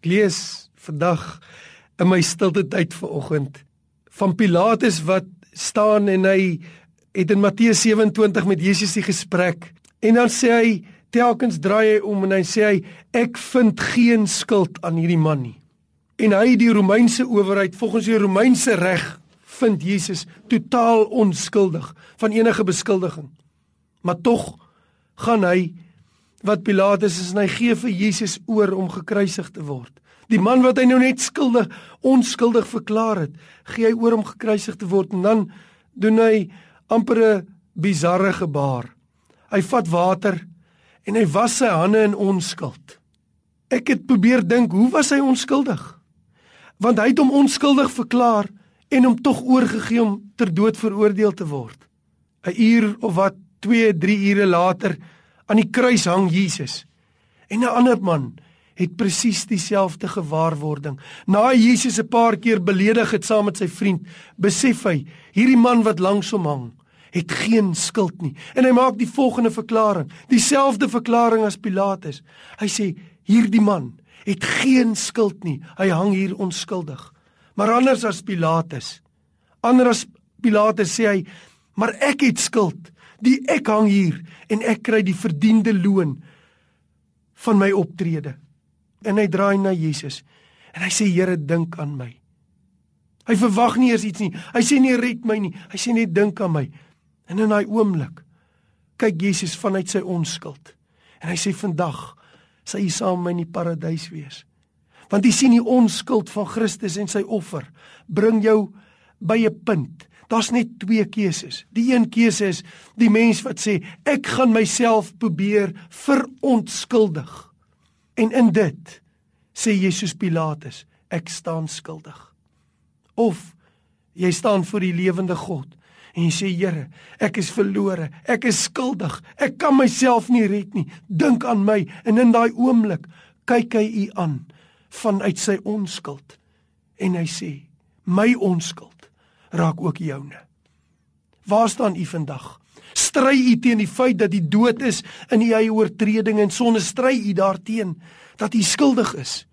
Ek lees vandag in my stilte tyd vanoggend van Pilatus wat staan en hy het in Matteus 27 met Jesus die gesprek en dan sê hy telkens draai hy om en hy sê hy ek vind geen skuld aan hierdie man nie. En hy die Romeinse owerheid volgens die Romeinse reg vind Jesus totaal onskuldig van enige beskuldiging. Maar tog gaan hy wat Pilatus is en hy gee vir Jesus oor om gekruisig te word. Die man wat hy nou net skuldig, onskuldig verklaar het, gee hy oor om gekruisig te word en dan doen hy amper 'n bizarre gebaar. Hy vat water en hy was sy hande in onskuld. Ek het probeer dink, hoe was hy onskuldig? Want hy het hom onskuldig verklaar en hom tog oorgegee om ter dood veroordeel te word. 'n Uur of wat 2, 3 ure later aan die kruis hang Jesus. En 'n ander man het presies dieselfde gewaarwording. Na Jesus 'n paar keer beledig het saam met sy vriend, besef hy hierdie man wat langs hom hang, het geen skuld nie. En hy maak die volgende verklaring, dieselfde verklaring as Pilatus. Hy sê hierdie man het geen skuld nie. Hy hang hier onskuldig. Maar anders as Pilatus, anders as Pilatus sê hy, maar ek het skuld. Die ek hang hier en ek kry die verdiende loon van my optrede. En hy draai na Jesus en hy sê Here dink aan my. Hy verwag nie eers iets nie. Hy sê nie red my nie. Hy sê net dink aan my. En in daai oomblik kyk Jesus vanuit sy onskuld. En hy sê vandag sal jy saam met my in die paradys wees. Want jy sien die onskuld van Christus en sy offer bring jou by 'n punt Daar's net twee keuses. Die een keuse is die mens wat sê ek gaan myself probeer verontskuldig. En in dit sê Jesus Pilatus, ek staan skuldig. Of jy staan voor die lewende God en jy sê Here, ek is verlore, ek is skuldig. Ek kan myself nie red nie. Dink aan my en in daai oomblik kyk hy u aan vanuit sy onskuld en hy sê my onskuld raak ook joune. Waar staan u vandag? Stry u teen die feit dat die dood is in u eie oortredinge en sonde stry u daarteen dat u skuldig is?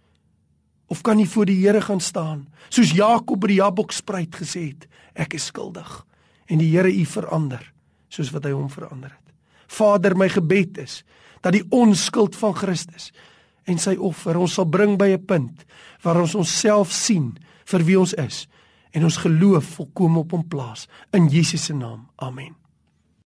Of kan u voor die Here gaan staan soos Jakob by die Jabokspruit gesê het, ek is skuldig en die Here u verander soos wat hy hom verander het. Vader, my gebed is dat die onskuld van Christus en sy offer ons sal bring by 'n punt waar ons onsself sien vir wie ons is en ons geloof volkome op hom plaas in Jesus se naam. Amen.